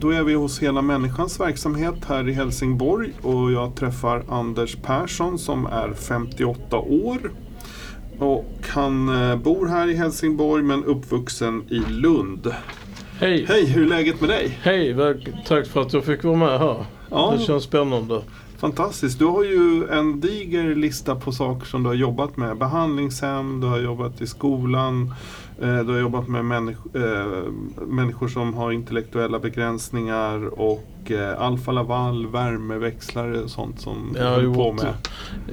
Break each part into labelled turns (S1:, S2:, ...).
S1: Då är vi hos Hela Människans verksamhet här i Helsingborg och jag träffar Anders Persson som är 58 år. Och han eh, bor här i Helsingborg men uppvuxen i Lund.
S2: Hej!
S1: Hej, hur är läget med dig?
S2: Hej! Tack för att jag fick vara med här.
S1: Ja.
S2: Det känns spännande.
S1: Fantastiskt. Du har ju en diger lista på saker som du har jobbat med. Behandlingshem, du har jobbat i skolan, du har jobbat med människ- eh, människor som har intellektuella begränsningar och eh, Alfa Laval, värmeväxlare och sånt som du
S2: Jag har
S1: på med.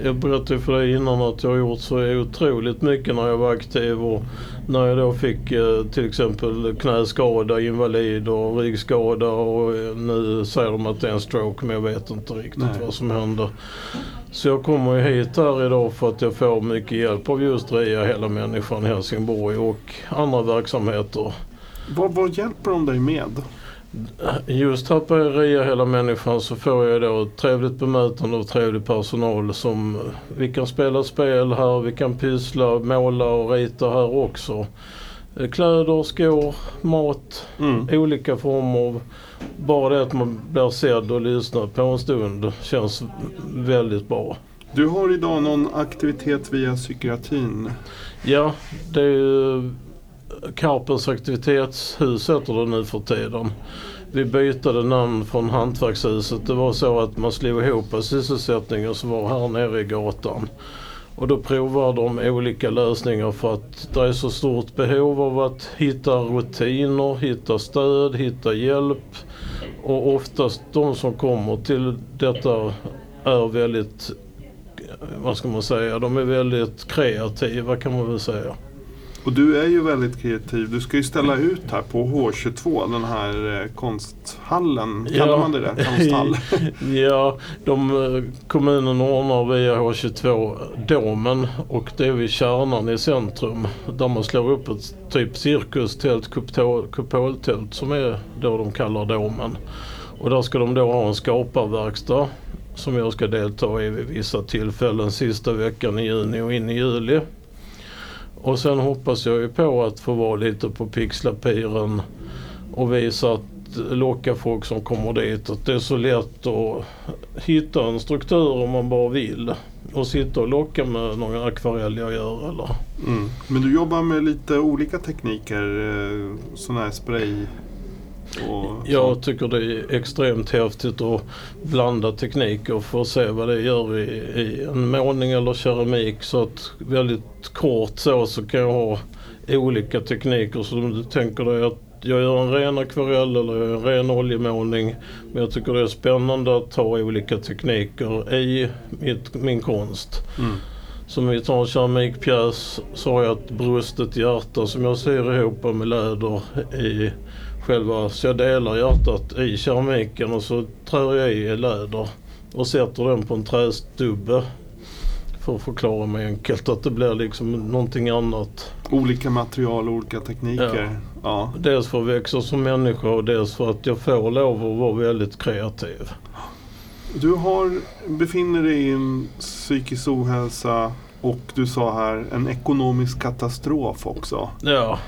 S2: jag berättade för dig innan att jag har gjort så otroligt mycket när jag var aktiv och när jag då fick eh, till exempel knäskada, invalid och ryggskada och eh, nu säger de att det är en stroke men jag vet inte riktigt
S1: Nej.
S2: vad som händer. Så jag kommer hit här idag för att jag får mycket hjälp av just RIA Hela Människan Helsingborg och andra verksamheter.
S1: Vad, vad hjälper de dig med?
S2: Just här på RIA Hela Människan så får jag då ett trevligt bemötande och trevlig personal som vi kan spela spel här, vi kan pyssla, måla och rita här också. Eh, Kläder, skor, mat,
S1: Mm.
S2: olika former av... Bara det att man blir sedd och lyssnad på en stund känns väldigt bra.
S1: Du har idag någon aktivitet via psykiatrin.
S2: Ja, det är ju Karpens aktivitetshus heter det nu för tiden. Vi bytte namn från Hantverkshuset. Det var så att man slog ihop sysselsättningen som var här nere i gatan. Och då provar de olika lösningar för att det är så stort behov av att hitta rutiner, hitta stöd, hitta hjälp. Och oftast de som kommer till detta är väldigt, vad ska man säga, de är väldigt kreativa kan man väl säga.
S1: Och du är ju väldigt kreativ. Du ska ju ställa ut här på H22, den här eh, konsthallen. Kallar
S2: Ja.
S1: man det det? Konsthall?
S2: Ja, de, eh, kommunen ordnar via H22 Domen och det är vid kärnan i centrum där man slår upp ett typ cirkustält, kupol- kupoltält som är då de kallar Domen. Och där ska de då ha en skaparverkstad som jag ska delta i vid vissa tillfällen sista veckan i juni och in i juli. Och sen hoppas jag ju på att få vara lite på Pixlapiren och visa att locka folk som kommer dit att det är så lätt att hitta en struktur om man bara vill. Och sitta och locka med någon akvarell jag gör eller
S1: Mm. Men du jobbar med lite olika tekniker. Eh, sån här spray
S2: jag tycker det är extremt häftigt att blanda tekniker för att se vad det gör i, i en målning eller keramik. Så att väldigt kort så, så kan jag ha olika tekniker. Så om du tänker dig att jag gör en ren akvarell eller en ren oljemålning. Men jag tycker det är spännande att ha olika tekniker i mitt, min konst.
S1: Mm.
S2: Som vi tar en keramikpjäs så har jag ett brustet hjärta som jag syr ihop med läder i själva, så jag delar hjärtat i keramiken och så trär jag i läder och sätter den på en trästubbe. För att förklara mig enkelt att det blir liksom någonting annat.
S1: Olika material och olika tekniker. Ja.
S2: Dels för att växa som människa och dels för att jag får lov att vara väldigt kreativ.
S1: Du har, befinner dig i en psykisk ohälsa och du sa här en ekonomisk katastrof också.
S2: Ja,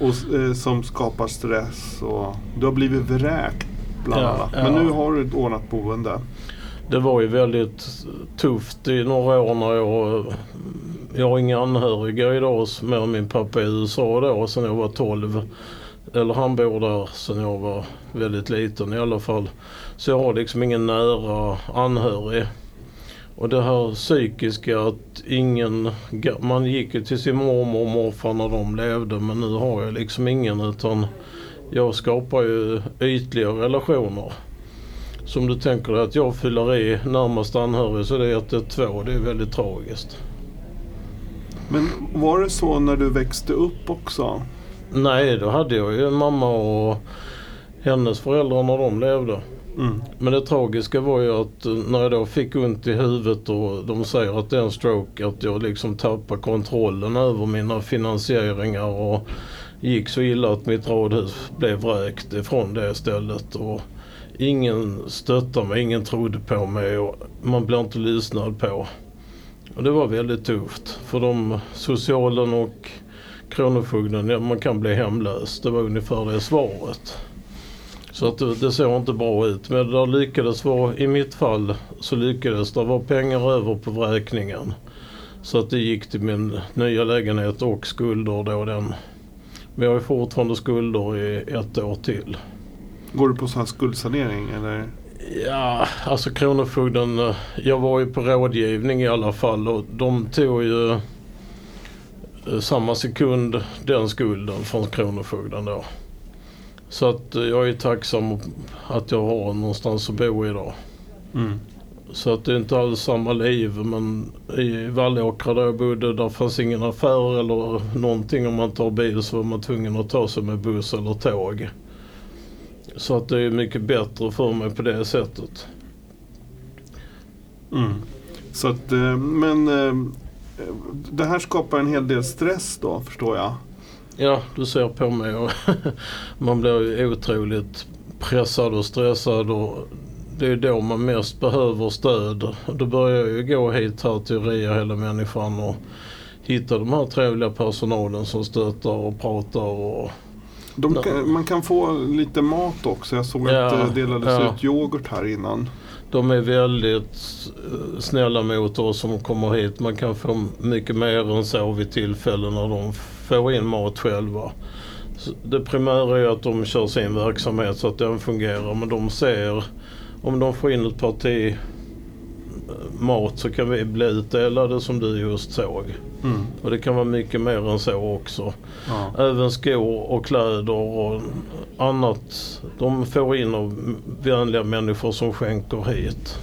S1: Och, eh, som skapar stress och du har blivit vräkt bland
S2: Ja,
S1: annat.
S2: ja.
S1: Men nu har du ett ordnat boende.
S2: det var ju väldigt tufft i några år när jag... Jag har inga anhöriga idag mer än min pappa i USA då sen jag var 12. Eller han bor där sen jag var väldigt liten i alla fall. Så jag har liksom ingen nära anhörig. Och det här psykiska att ingen, man gick ju till sin mormor och morfar när de levde men nu har jag liksom ingen utan jag skapar ju ytliga relationer. Som du tänker dig att jag fyller i närmast anhörig så det är att det är två. Det är väldigt tragiskt.
S1: Men var det så när du växte upp också?
S2: Nej, då hade jag ju mamma och hennes föräldrar när de levde.
S1: Mm.
S2: Men det tragiska var ju att eh, när jag då fick ont i huvudet och de säger att det är en stroke att jag liksom tappar kontrollen över mina finansieringar och gick så illa att mitt radhus blev vräkt ifrån det stället. Och ingen stöttade mig, ingen trodde på mig och man blev inte lyssnad på. Och det var väldigt tufft för de socialen och Kronofogden, ja, man kan bli hemlös. Det var ungefär det svaret. Så att det, såg inte bra ut. Men det lyckades vara, i mitt fall så lyckades det vara pengar över på vräkningen. Så att det gick till min nya lägenhet och skulder då den. Men jag har fortfarande skulder i ett år till.
S1: Går du på sån här skuldsanering eller?
S2: Ja, alltså Kronofogden, jag var ju på rådgivning i alla fall och de tog ju eh, samma sekund den skulden från Kronofogden då. Så att jag är tacksam att jag har någonstans att bo idag.
S1: Mm.
S2: Så att det är inte alls samma liv men i Vallåkra där jag bodde där fanns ingen affär eller någonting om man tar bil så var man tvungen att ta sig med buss eller tåg. Så att det är mycket bättre för mig på det sättet.
S1: Mm. Så att, eh, men eh, det här skapar en hel del stress då förstår jag.
S2: Ja, du ser på mig och man blir otroligt pressad och stressad och det är då man mest behöver stöd. Då börjar jag ju gå hit här till Ria hela människan och hitta de här trevliga personalen som stöttar och pratar och
S1: kan, man kan få lite mat också. Jag såg
S2: Ja,
S1: att det delades
S2: ja.
S1: ut yoghurt här innan.
S2: de är väldigt eh, snälla mot oss som kommer hit. Man kan få mycket mer än så vid tillfällen när de får in mat själva. Det primära är att de kör sin verksamhet så att den fungerar men de ser om de får in ett parti eh, mat så kan vi bli utdelade som du just såg.
S1: Mm.
S2: Och det kan vara mycket mer än så också.
S1: Ja.
S2: Även skor och kläder och annat. De får in av vänliga människor som skänker hit.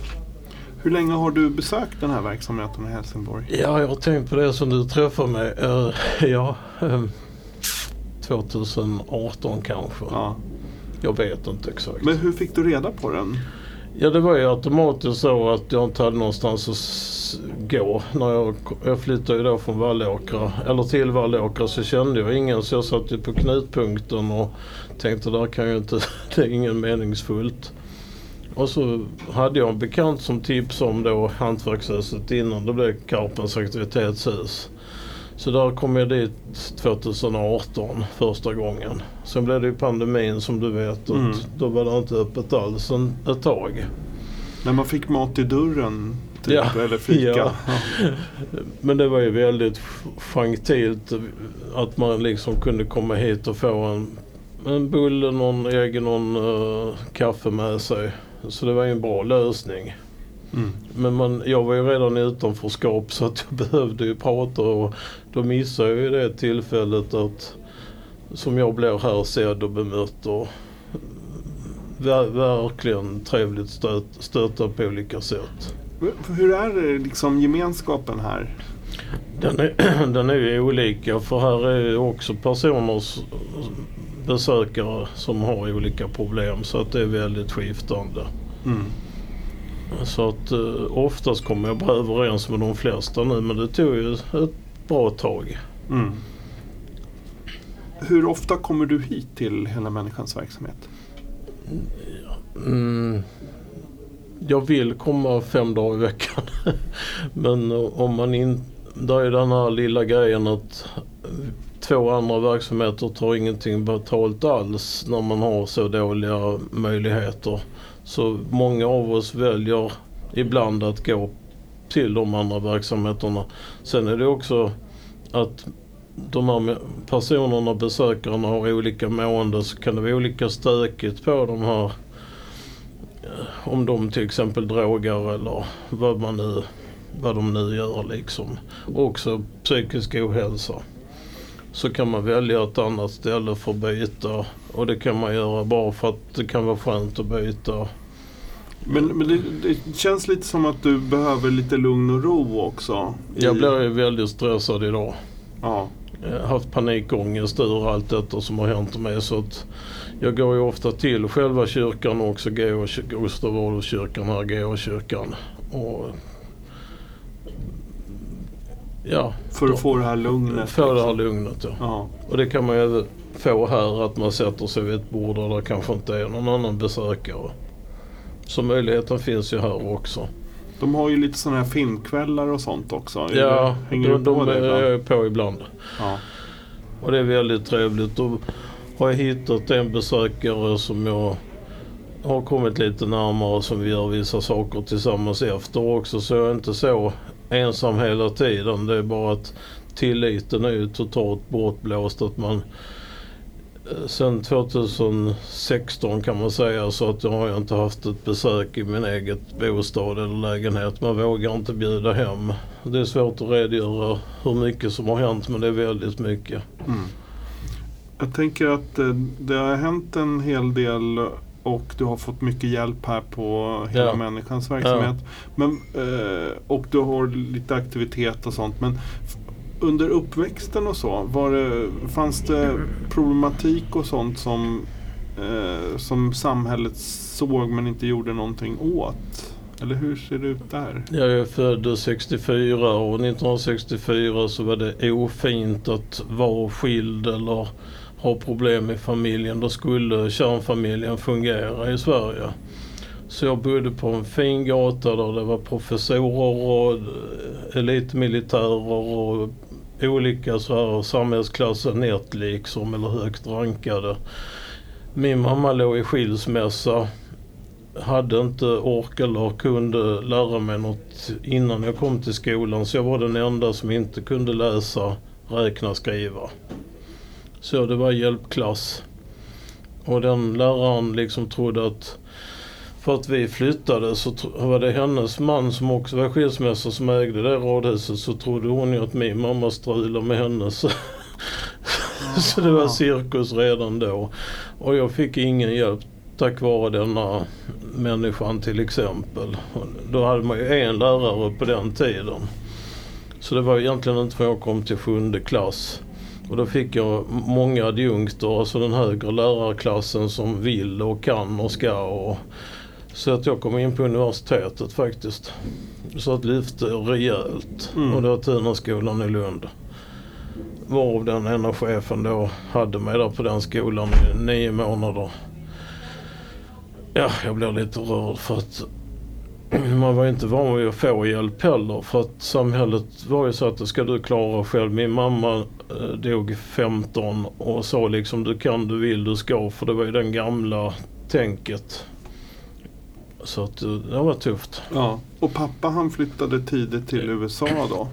S1: Hur länge har du besökt den här verksamheten i Helsingborg?
S2: Ja, jag har tänkt på det som du träffade mig. Eh, ja, eh, 2018 kanske.
S1: Ja.
S2: Jag vet inte exakt.
S1: Men hur fick du reda på den?
S2: Ja, det var ju automatiskt så att jag inte hade någonstans att gå. När jag, jag flyttade ju då från Vallåkra, eller till Vallåkra, så kände jag ingen. Så jag satt ju på knutpunkten och tänkte där kan ju inte, det är ingen meningsfullt. Och så hade jag en bekant som tipsade om då hantverkshuset innan det blev Karpens aktivitetshus. Så där kom jag dit 2018 första gången. Sen blev det ju pandemin som du vet och
S1: Mm.
S2: då var det inte öppet alls en, ett tag.
S1: När man fick mat i dörren? Typ,
S2: Ja.
S1: Eller fika?
S2: Ja. Men det var ju väldigt gentilt att man liksom kunde komma hit och få en, en bulle, någon egen någon, eh, kaffe med sig. Så det var ju en bra lösning.
S1: Mm.
S2: Men man, jag var ju redan i utanförskap så att jag behövde ju prata och då missade jag ju det tillfället att som jag blev här sedd och bemött och ver, verkligen trevligt stöt, stötta på olika sätt.
S1: Hur är liksom gemenskapen här?
S2: Den är, den är ju olika för här är ju också personer, besökare som har olika problem så att det är väldigt skiftande.
S1: Mm.
S2: Så att eh, oftast kommer jag bara överens med de flesta nu men det tog ju ett bra tag.
S1: Mm. Hur ofta kommer du hit till Hela Människans verksamhet?
S2: Mm, jag vill komma fem dagar i veckan. men om man inte... Där är den här lilla grejen att två andra verksamheter tar ingenting betalt alls när man har så dåliga möjligheter. Så många av oss väljer ibland att gå till de andra verksamheterna. Sen är det också att de här personerna, besökarna har olika mående så kan det vara olika stökigt på de här eh, om de till exempel drogar eller vad man nu vad de nu gör liksom. Också psykisk ohälsa. Så kan man välja ett annat ställe för att byta. Och det kan man göra bara för att det kan vara skönt att byta.
S1: Men, men det, det känns lite som att du behöver lite lugn och ro också. i-
S2: Jag blir ju väldigt stressad idag.
S1: Ja.
S2: Jag har haft panikångest ur allt detta som har hänt mig. Så att jag går ju ofta till själva kyrkan och också Gustav Adolfskyrkan här, GA-kyrkan. Och,
S1: ja, för att få det här lugnet?
S2: Få det här liksom. lugnet ja. Och det kan man ju få här att man sätter sig vid ett bord där det kanske inte är någon annan besökare. Så möjligheten finns ju här också.
S1: De har ju lite sådana här filmkvällar och sånt också.
S2: Ja, Hänger de, de är på ibland.
S1: Ja.
S2: Och det är väldigt trevligt. Då har jag hittat en besökare som jag har kommit lite närmare som vi gör vissa saker tillsammans efter också. Så jag är inte så ensam hela tiden. Det är bara att tilliten är ju totalt bortblåst. Att man eh, sen 2016 kan man säga så att jag har inte haft ett besök i min eget bostad eller lägenhet. Man vågar inte bjuda hem. Det är svårt att redogöra hur mycket som har hänt men det är väldigt mycket.
S1: Mm. Jag tänker att eh, det har hänt en hel del och du har fått mycket hjälp här på Hela ja. Människans verksamhet. Ja. Men, eh, och du har lite aktivitet och sånt. Men under uppväxten och så, var det, fanns det problematik och sånt som, eh, som samhället såg men inte gjorde någonting åt? Eller hur ser det ut där?
S2: Jag är född 64 och 1964 så var det ofint att vara skild eller har problem i familjen. Då skulle kärnfamiljen fungera i Sverige. Så jag bodde på en fin gata där det var professorer och elitmilitärer och olika så här samhällsklasser 1 liksom eller högt rankade. Min mamma låg i skilsmässa. Hade inte ork eller kunde lära mig något innan jag kom till skolan så jag var den enda som inte kunde läsa, räkna, skriva. Så det var hjälpklass. Och den läraren liksom trodde att för att vi flyttade så var det hennes man som också var skilsmässa som ägde det radhuset så trodde hon ju att min mamma strulade med henne. Så, så det var cirkus redan då. Och jag fick ingen hjälp tack vare denna människan till exempel. Då hade man ju en lärare på den tiden. Så det var egentligen inte förrän jag kom till sjunde klass. Och då fick jag många adjunkter, alltså den högre lärarklassen som vill och kan och ska. Och så att jag kom in på universitetet faktiskt. Så att lyfte rejält. Mm. Och det var Tunaskolan i Lund. Varav den ena chefen då hade mig där på den skolan i nio månader. Ja, jag blev lite rörd för att man var inte van vid att få hjälp heller. För att samhället var ju så att det ska du klara själv. Min mamma eh, dog 15 och sa liksom du kan, du vill, du ska. För det var ju den gamla tänket. Så att, eh, det var tufft.
S1: Ja. Och pappa han flyttade tidigt till USA då?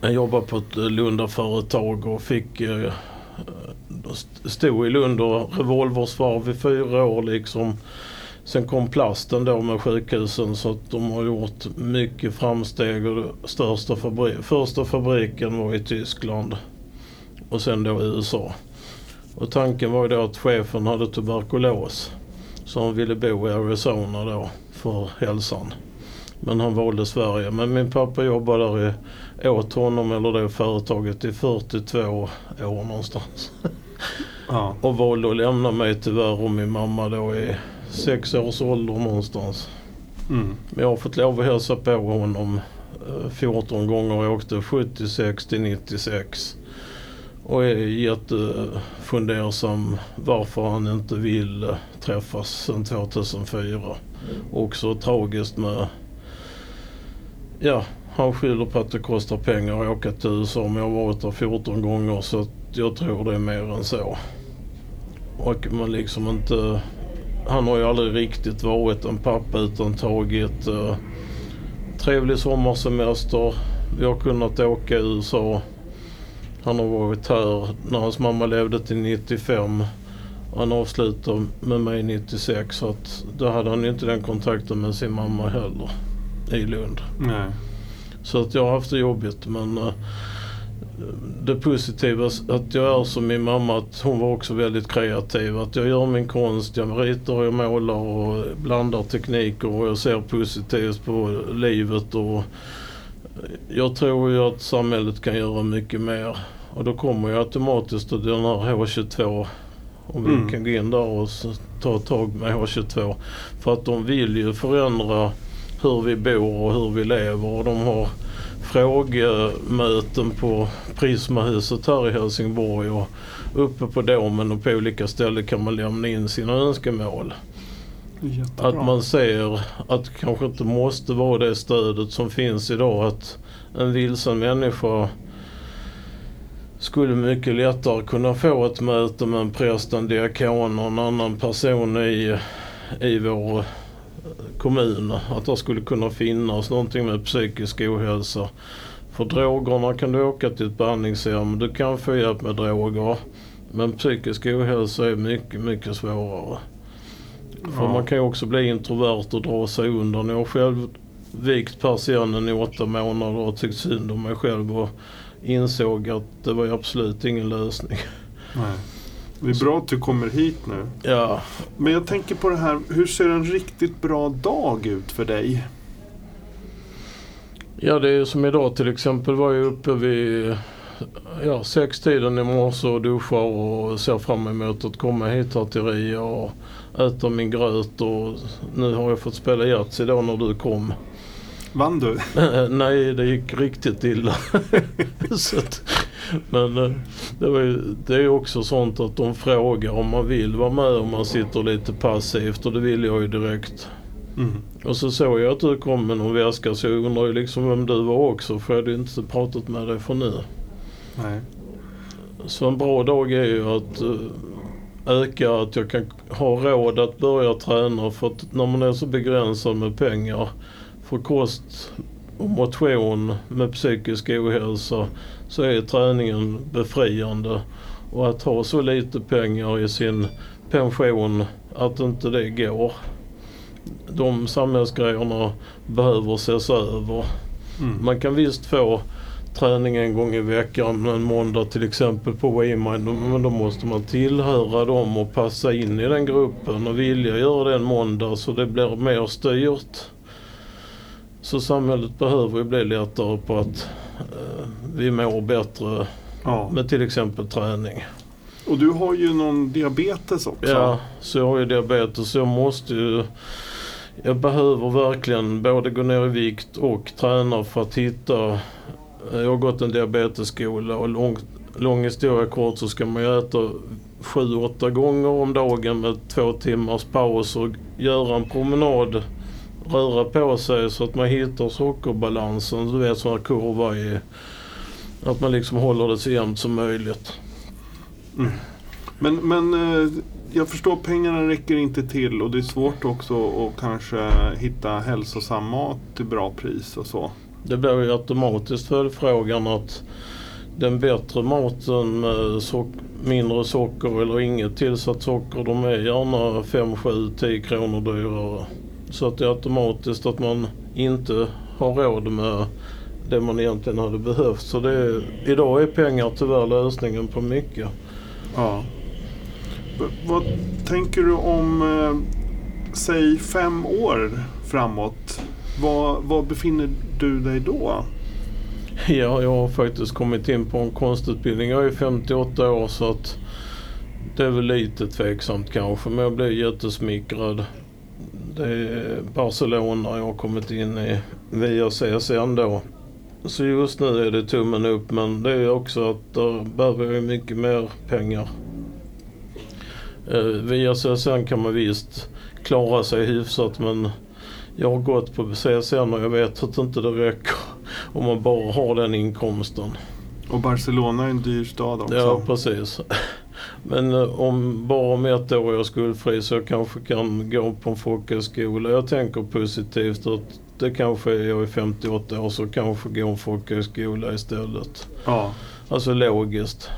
S2: Jag jobbade på ett eh, Lundaföretag och fick eh, stod i Lund och revolversvarv i fyra år liksom. Sen kom plasten då med sjukhusen så att de har gjort mycket framsteg och största fabri första fabriken var i Tyskland och sen då i USA. Och tanken var ju då att chefen hade tuberkulos. Så han ville bo i Arizona då för hälsan. Men han valde Sverige. Men min pappa jobbade där i, åt honom eller det företaget i 42 år någonstans. Ja. och valde att lämna mig tyvärr och min mamma då i sex års ålder någonstans. Mm. Men jag har fått lov att hälsa på honom 14 eh, gånger. Jag åkte 76 till 96 och är jättefundersam varför han inte vill träffas sedan 2004. Också tragiskt med, ja, han skyller på att det kostar pengar att åka till USA men jag har varit där 14 gånger så jag tror det är mer än så. Och man liksom inte, han har ju aldrig riktigt varit en pappa utan tagit uh, trevlig sommarsemester. Vi har kunnat åka i USA han har varit här när hans mamma levde till 95. Han avslutade med mig 96 så att då hade han inte den kontakten med sin mamma heller i Lund.
S1: Nej.
S2: Så att jag har haft det jobbigt men uh, det positiva att jag är som min mamma, att hon var också väldigt kreativ. Att jag gör min konst, jag ritar och jag målar och blandar tekniker och jag ser positivt på livet. Och jag tror ju att samhället kan göra mycket mer. Och då kommer ju automatiskt den här H22 Om vi
S1: Mm.
S2: kan gå in där och ta tag med H22. För att de vill ju förändra hur vi bor och hur vi lever och de har frågemöten på Prismahuset här i Helsingborg och uppe på Domen och på olika ställen kan man lämna in sina önskemål.
S1: Jättebra.
S2: Att man ser att det kanske inte måste vara det stödet som finns idag. Att en vilsen människa skulle mycket lättare kunna få ett möte med en präst, en diakon och en annan person i, i vår kommun. Att det skulle kunna finnas någonting med psykisk ohälsa. För drogerna kan du åka till ett behandlingshem. Du kan få hjälp med droger. Men psykisk ohälsa är mycket, mycket svårare. För
S1: Ja.
S2: man kan ju också bli introvert och dra sig undan. Jag har själv vikt persiennen i åtta månader och tyckt synd om mig själv och insåg att det var absolut ingen lösning.
S1: Nej. Det är bra att du kommer hit nu.
S2: Ja,
S1: Men jag tänker på det här, hur ser en riktigt bra dag ut för dig?
S2: ja det är som idag till exempel var jag uppe vid ja, sextiden i morse och duschar och ser fram emot att komma hit här till Ria och äta min gröt och nu har jag fått spela Yatzy då när du kom.
S1: Vann du?
S2: Nej, det gick riktigt illa. så att, men eh, det, var ju, det är ju också sånt att de frågar om man vill vara med om man sitter lite passivt och det vill jag ju direkt.
S1: Mm.
S2: Och så såg jag att du kom med någon väska så jag undrar ju liksom vem du var också för jag hade ju inte pratat med dig för nu.
S1: Nej.
S2: Så en bra dag är ju att eh, öka att jag kan ha råd att börja träna för att när man är så begränsad med pengar för kost och motion med psykisk ohälsa så är träningen befriande. Och att ha så lite pengar i sin pension att inte det går. De samhällsgrejerna behöver ses över.
S1: Mm.
S2: Man kan visst få träning en gång i veckan, en måndag till exempel på WeMind. Men då måste man tillhöra dem och passa in i den gruppen och vilja göra det en måndag så det blir mer styrt. Så samhället behöver ju bli lättare på att eh, vi mår bättre
S1: Ja.
S2: med till exempel träning.
S1: Och du har ju någon diabetes också.
S2: Ja, så jag har ju diabetes så jag måste ju jag behöver verkligen både gå ner i vikt och träna för att hitta jag har gått en diabetesskola och lång, lång historia kort så ska man ju äta sju, åtta gånger om dagen med två timmars paus och göra en promenad, röra på sig så att man hittar sockerbalansen. Du vet sån här kurva i att man liksom håller det så jämnt som möjligt.
S1: Mm. Men, men eh, jag förstår pengarna räcker inte till och det är svårt också att kanske hitta hälsosam mat till bra pris och så.
S2: Det blir ju automatiskt följdfrågan att den bättre maten med sock- mindre socker eller inget tillsatt socker de är gärna 5, 7, 10 kronor dyrare. Så att det är automatiskt att man inte har råd med det man egentligen hade behövt. Så det är, idag är pengar tyvärr lösningen på mycket.
S1: Ja. Vad tänker du om, eh, säg fem år framåt? Var, var befinner du dig då?
S2: Ja, jag har faktiskt kommit in på en konstutbildning. Jag är 58 år så att det är väl lite tveksamt kanske men jag blir jättesmickrad. Det är Barcelona jag har kommit in i via CSN då. Så just nu är det tummen upp men det är också att där behöver jag mycket mer pengar. Eh, via CSN kan man visst klara sig hyfsat men jag har gått på CSN och jag vet att inte det räcker om man bara har den inkomsten.
S1: Och Barcelona är en dyr stad också.
S2: Ja, precis. Men eh, om bara om ett år är jag skuldfri så jag kanske kan gå på en folkhögskola. Jag tänker positivt att det kanske är jag är 58 år så kanske gå en folkhögskola istället.
S1: ja.
S2: Alltså logiskt.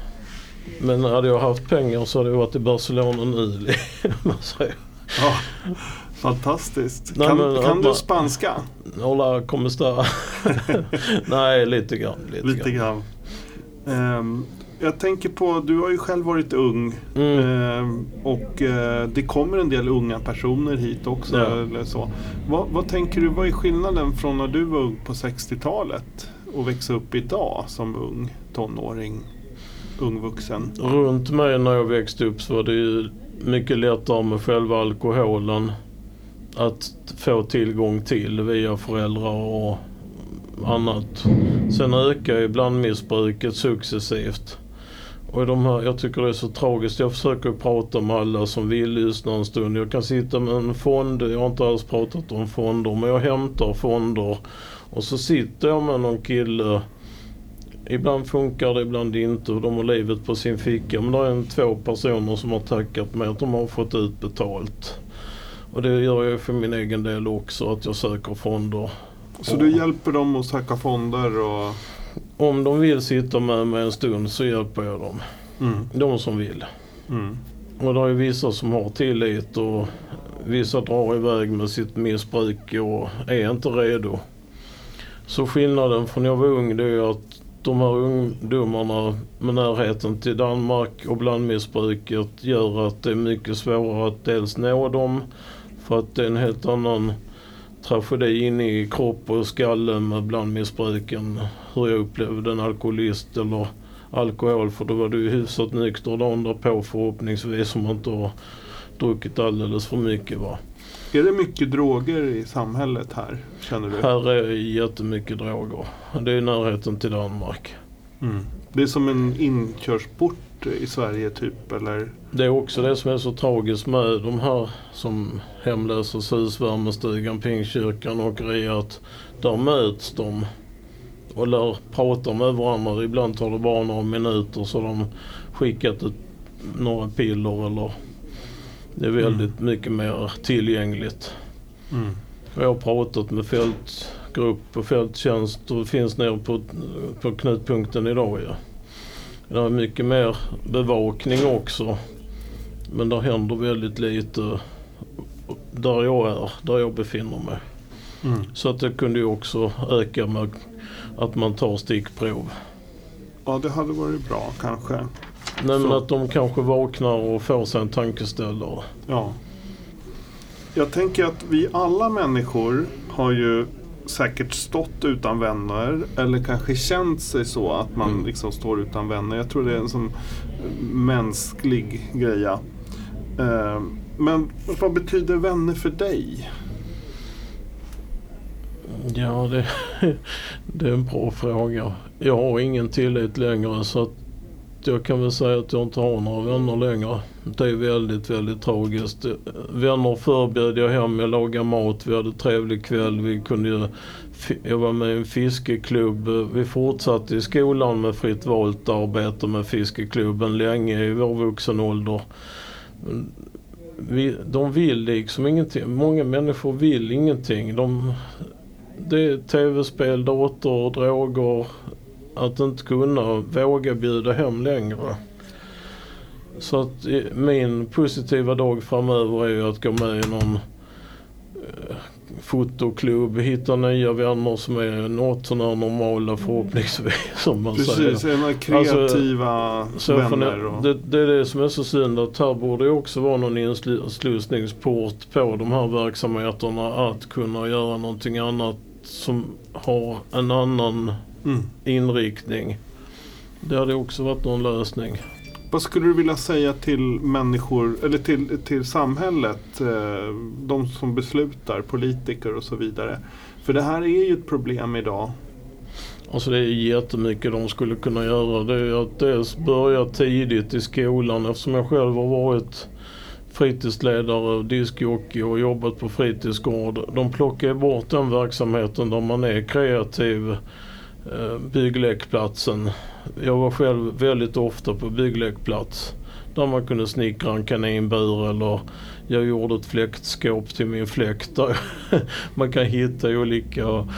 S2: Men hade jag haft pengar så hade jag varit i Barcelona nu.
S1: Ja. Fantastiskt.
S2: Nej,
S1: kan
S2: men
S1: kan du spanska?
S2: Hola, como está? Nej, lite grann. Lite,
S1: Lite
S2: grann.
S1: grann. Ehm, jag tänker på, du har ju själv varit ung.
S2: Mm.
S1: Ehm, och eh, det kommer en del unga personer hit också.
S2: Ja.
S1: Eller så. Vad, vad tänker du, vad är skillnaden från när du var ung på 60-talet och växa upp idag som ung tonåring? ung vuxen?
S2: Runt mig när jag växte upp så var det ju mycket lättare med själva alkoholen att få tillgång till via föräldrar och annat. Sen ökar ju blandmissbruket successivt. Och de här, jag tycker det är så tragiskt. Jag försöker prata med alla som vill lyssna en stund. Jag kan sitta med en fond. Jag har inte alls pratat om fonder men jag hämtar fonder. Och så sitter jag med någon kille. Ibland funkar det, ibland inte. De har livet på sin ficka. Men det är en, två personer som har tackat mig att de har fått ut betalt. Och det gör jag för min egen del också. Att jag söker fonder.
S1: Så du hjälper dem att söka fonder? och...
S2: Om de vill sitta med mig en stund så hjälper jag dem.
S1: Mm.
S2: De som vill.
S1: Mm.
S2: Och det är vissa som har tillit och vissa drar iväg med sitt missbruk och är inte redo. Så skillnaden från när jag var ung det är att de här ungdomarna med närheten till Danmark och blandmissbruket gör att det är mycket svårare att dels nå dem för att det är en helt annan tragedi inne i kropp och skalle med blandmissbruken. Hur jag upplevde en alkoholist eller alkohol för då var du hyfsat nykter dagen därpå förhoppningsvis om man inte har druckit alldeles för mycket. Va?
S1: Är det mycket droger i samhället här, känner du?
S2: Här är jättemycket droger. Det är närheten till Danmark.
S1: Mm. Det är som en inkörsport i Sverige typ, eller?
S2: Det är också det som är så tragiskt med de här som Hemlösas husvärmestugan, Pingstkyrkan och att där möts de och lär prata med varandra. Ibland tar det bara några minuter så de skickat ett, några piller eller det är väldigt mm. mycket mer tillgängligt.
S1: Mm.
S2: Jag har pratat med fältgrupp och fälttjänst och finns nere på, på knutpunkten idag. Ja. Det är mycket mer bevakning också. Men det händer väldigt lite där jag är, där jag befinner mig.
S1: Mm.
S2: Så att det kunde ju också öka med att man tar stickprov.
S1: Ja, det hade varit bra kanske.
S2: Nej, men att de kanske vaknar och får sig en tankeställare.
S1: Ja. Jag tänker att vi alla människor har ju säkert stått utan vänner eller kanske känt sig så att man mm. liksom står utan vänner. Jag tror det är en sån mänsklig greja. Eh, men vad betyder vänner för dig?
S2: Ja, det, det är en bra fråga. Jag har ingen tillit längre så att jag kan väl säga att jag inte har några vänner längre. Det är väldigt, väldigt tragiskt. Vänner förbjöd jag hem, jag lagade mat, vi hade trevlig kväll. Vi kunde, jag var med i en fiskeklubb. Vi fortsatte i skolan med fritt valt arbete med fiskeklubben länge i vår vuxen ålder. Vi, de vill liksom ingenting. Många människor vill ingenting. De, det är tv-spel, dator, droger, att inte kunna våga bjuda hem längre. Så att min positiva dag framöver är ju att gå med i någon eh, fotoklubb, hitta nya vänner som är något sådär normala förhoppningsvis. Som man
S1: Precis,
S2: säger.
S1: kreativa alltså, vänner. Och...
S2: Det, det, är det som är så synd att här borde också vara någon inslussningsport på de här verksamheterna att kunna göra någonting annat som har en annan mm. inriktning. Det hade också varit någon lösning.
S1: Vad skulle du vilja säga till människor, eller till, till samhället, eh, de som beslutar, politiker och så vidare? För det här är ju ett problem idag.
S2: Alltså det är jättemycket de skulle kunna göra. Det är att dels börja tidigt i skolan eftersom jag själv har varit fritidsledare, diskjockey och jobbat på fritidsgård. De plockar bort den verksamheten där man är kreativ eh, bygglekplatsen. Jag var själv väldigt ofta på bygglekplats. Där man kunde snickra en kaninbur eller jag gjorde ett fläktskåp till min fläkt. man kan hitta olika.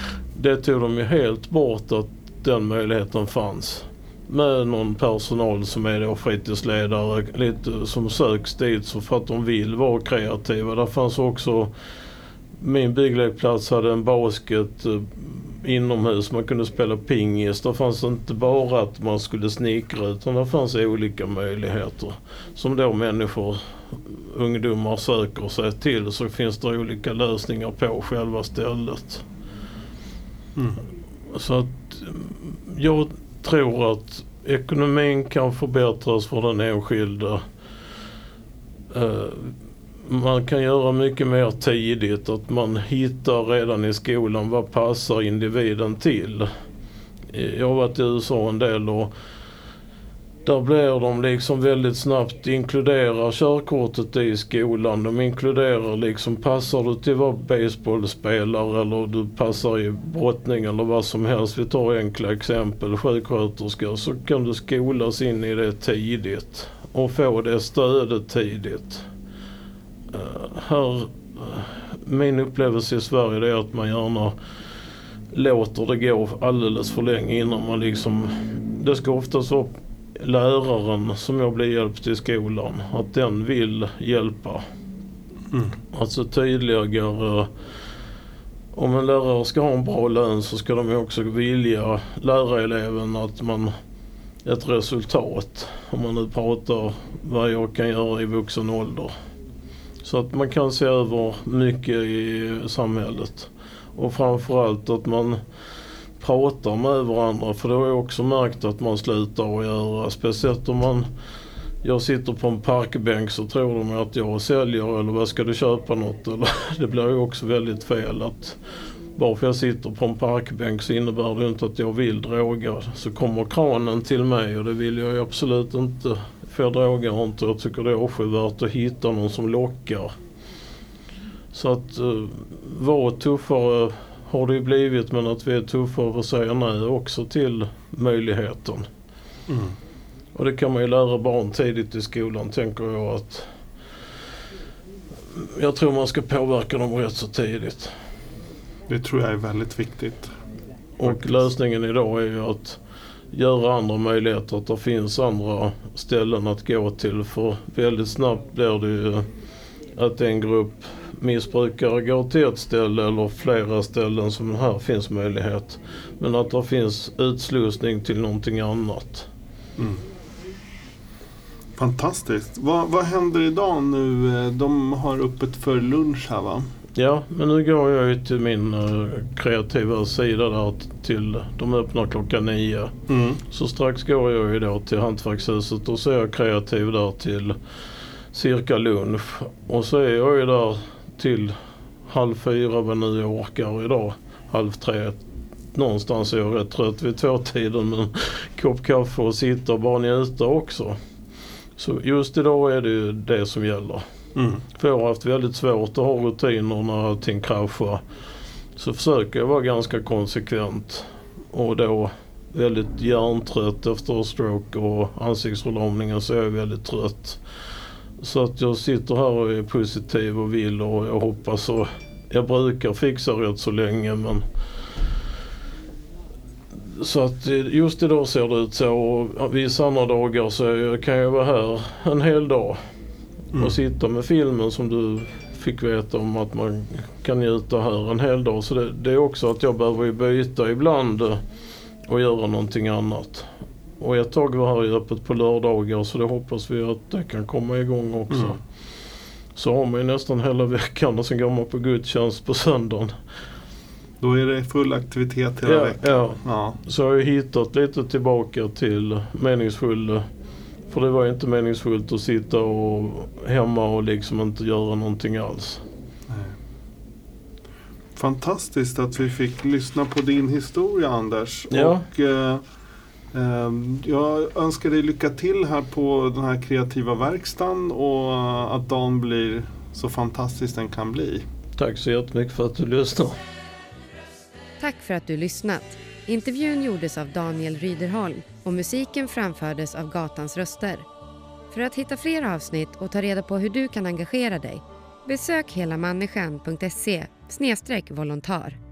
S2: Det tog de ju helt bort att den möjligheten fanns. Med någon personal som är då fritidsledare lite som söks dit så för att de vill vara kreativa. Där fanns också min bygglekplats hade en basket eh, inomhus. Man kunde spela pingis. Det fanns inte bara att man skulle snickra utan det fanns olika möjligheter. Som då människor, ungdomar söker sig till så finns det olika lösningar på själva stället.
S1: Mm.
S2: Så att jag tror att ekonomin kan förbättras för den enskilde. Eh, man kan göra mycket mer tidigt. Att man hittar redan i skolan vad passar individen till. Jag har varit i USA en del och där blir de liksom väldigt snabbt inkluderar körkortet i skolan. De inkluderar liksom, passar du till att vara baseballspelare eller du passar i brottning eller vad som helst. Vi tar enkla exempel, sjuksköterska. Så kan du skolas in i det tidigt och få det stödet tidigt. Uh, här, eh, min upplevelse i Sverige är att man gärna låter det gå alldeles för länge innan man liksom... Det ska oftast vara läraren som jag blir hjälpt i skolan. Att den vill hjälpa. Mm. Alltså tydligare. Om en lärare ska ha en bra lön så ska de också vilja lära eleven att man ett resultat. Om man nu pratar vad jag kan göra i vuxen ålder. Så att man kan se över mycket i samhället. Och framförallt att man pratar med varandra. För det har jag också märkt att man slutar att göra. Speciellt om man jag sitter på en parkbänk så tror de att jag säljer eller vad ska du köpa något? Eller, det blir ju också väldigt fel att bara för jag sitter på en parkbänk så innebär det inte att jag vill droga. Så kommer kranen till mig och det vill jag absolut inte. För jag drogar inte. Jag tycker det är avskyvärt att hitta någon som lockar. Så att eh, uh, vara tuffare har det ju blivit men att vi är tuffare att säga nej också till möjligheten. Mm. Och det kan man ju lära barn tidigt i skolan tänker jag att jag tror man ska påverka dem rätt så tidigt.
S1: Det tror jag är väldigt viktigt.
S2: Och lösningen idag är ju att göra andra möjligheter, att det finns andra ställen att gå till. För väldigt snabbt blir det ju att en grupp missbrukare går till ett ställe eller flera ställen som här finns möjlighet. Men att det finns utslussning till någonting annat. Mm.
S1: Fantastiskt. Vad, vad händer idag nu? De har öppet för lunch här va?
S2: Ja, men nu går jag ju till min uh, kreativa sida där till, de öppnar klockan nio. Mm. Så strax går jag ju då till Hantverkshuset och så är jag kreativ där till cirka lunch. Och så är jag ju där till halv fyra vad nu jag orkar idag. Halv tre. Någonstans är jag rätt trött vid tvåtiden men kopp kaffe och sitta och bara njuta också. Så just idag är det ju det som gäller. Mm. För jag har haft väldigt svårt att ha rutiner när allting kraschar. Så försöker jag vara ganska konsekvent. Och då väldigt hjärntrött efter stroke och ansiktsförlamningen så är jag väldigt trött. Så att jag sitter här och är positiv och vill och jag hoppas och jag brukar fixa rätt så länge men så att just idag ser det ut så och vissa andra dagar så kan jag vara här en hel dag mm. och sitta med filmen som du fick veta om att man kan njuta här en hel dag. Så det, det är också att jag behöver byta ibland och göra någonting annat. Och ett tag var här öppet på lördagar så det hoppas vi att det kan komma igång också. Mm. Så har man ju nästan hela veckan och sen går man på gudstjänst på söndagen.
S1: Då är det full aktivitet hela
S2: ja,
S1: veckan.
S2: Ja. ja, så har jag hittat lite tillbaka till meningsfull för det var ju inte meningsfullt att sitta och hemma och liksom inte göra någonting alls.
S1: Fantastiskt att vi fick lyssna på din historia Anders.
S2: Ja.
S1: Och, eh, jag önskar dig lycka till här på den här kreativa verkstaden och att dagen blir så fantastisk den kan bli.
S2: Tack så jättemycket för att du lyssnade.
S3: Tack för att du lyssnat. Intervjun gjordes av Daniel Ryderholm och musiken framfördes av Gatans röster. För att hitta fler avsnitt och ta reda på hur du kan engagera dig besök helamänniskan.se volontär.